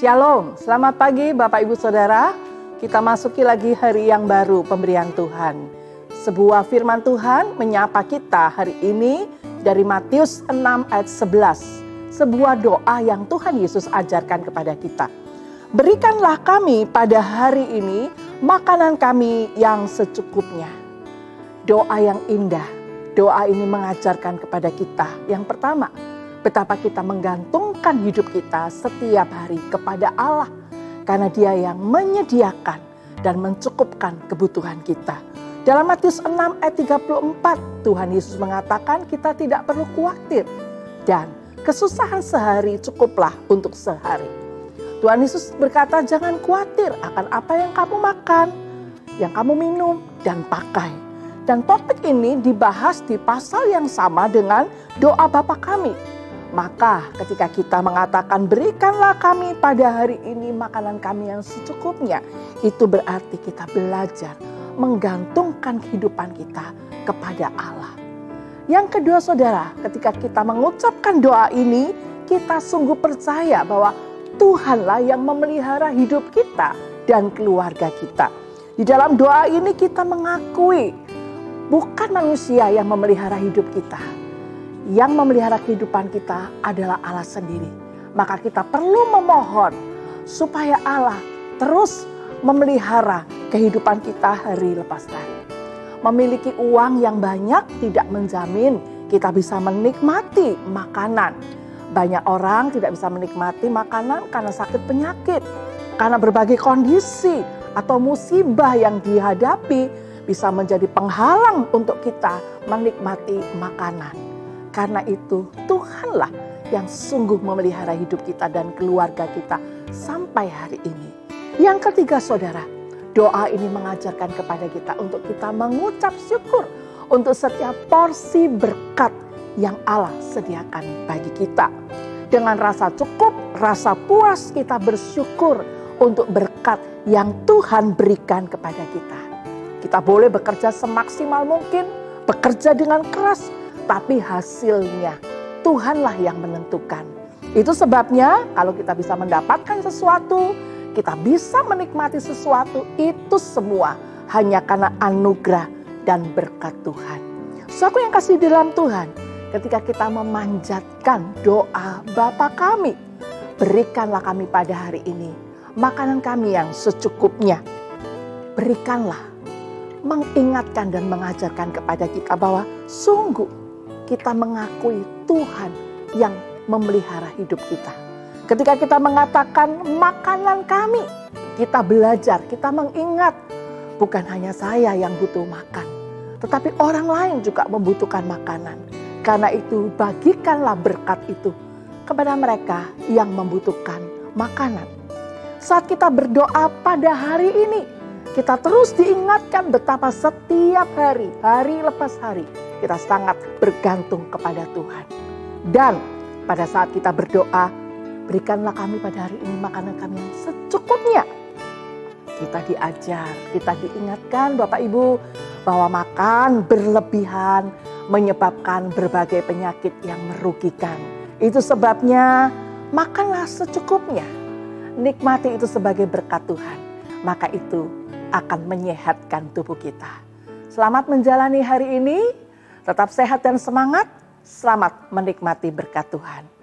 Shalom, selamat pagi Bapak Ibu Saudara. Kita masuki lagi hari yang baru pemberian Tuhan. Sebuah firman Tuhan menyapa kita hari ini dari Matius 6 ayat 11. Sebuah doa yang Tuhan Yesus ajarkan kepada kita. Berikanlah kami pada hari ini makanan kami yang secukupnya. Doa yang indah. Doa ini mengajarkan kepada kita yang pertama, betapa kita menggantungkan hidup kita setiap hari kepada Allah karena Dia yang menyediakan dan mencukupkan kebutuhan kita. Dalam Matius 6 ayat 34, Tuhan Yesus mengatakan kita tidak perlu khawatir dan kesusahan sehari cukuplah untuk sehari. Tuhan Yesus berkata, "Jangan khawatir akan apa yang kamu makan, yang kamu minum, dan pakai." Dan topik ini dibahas di pasal yang sama dengan doa Bapa kami. Maka ketika kita mengatakan berikanlah kami pada hari ini makanan kami yang secukupnya, itu berarti kita belajar menggantungkan kehidupan kita kepada Allah. Yang kedua saudara, ketika kita mengucapkan doa ini, kita sungguh percaya bahwa Tuhanlah yang memelihara hidup kita dan keluarga kita. Di dalam doa ini kita mengakui bukan manusia yang memelihara hidup kita. Yang memelihara kehidupan kita adalah Allah sendiri. Maka kita perlu memohon supaya Allah terus memelihara kehidupan kita hari lepas hari. Memiliki uang yang banyak tidak menjamin kita bisa menikmati makanan banyak orang tidak bisa menikmati makanan karena sakit penyakit, karena berbagai kondisi atau musibah yang dihadapi bisa menjadi penghalang untuk kita menikmati makanan. Karena itu, Tuhanlah yang sungguh memelihara hidup kita dan keluarga kita sampai hari ini. Yang ketiga, saudara, doa ini mengajarkan kepada kita untuk kita mengucap syukur untuk setiap porsi berkat yang Allah sediakan bagi kita. Dengan rasa cukup, rasa puas kita bersyukur untuk berkat yang Tuhan berikan kepada kita. Kita boleh bekerja semaksimal mungkin, bekerja dengan keras, tapi hasilnya Tuhanlah yang menentukan. Itu sebabnya kalau kita bisa mendapatkan sesuatu, kita bisa menikmati sesuatu, itu semua hanya karena anugerah dan berkat Tuhan. Suatu yang kasih di dalam Tuhan, ketika kita memanjatkan doa Bapa kami. Berikanlah kami pada hari ini makanan kami yang secukupnya. Berikanlah, mengingatkan dan mengajarkan kepada kita bahwa sungguh kita mengakui Tuhan yang memelihara hidup kita. Ketika kita mengatakan makanan kami, kita belajar, kita mengingat bukan hanya saya yang butuh makan, tetapi orang lain juga membutuhkan makanan. Karena itu bagikanlah berkat itu kepada mereka yang membutuhkan makanan. Saat kita berdoa pada hari ini, kita terus diingatkan betapa setiap hari, hari lepas hari, kita sangat bergantung kepada Tuhan. Dan pada saat kita berdoa, berikanlah kami pada hari ini makanan kami yang secukupnya. Kita diajar, kita diingatkan Bapak Ibu bahwa makan berlebihan menyebabkan berbagai penyakit yang merugikan. Itu sebabnya makanlah secukupnya. Nikmati itu sebagai berkat Tuhan. Maka itu akan menyehatkan tubuh kita. Selamat menjalani hari ini. Tetap sehat dan semangat. Selamat menikmati berkat Tuhan.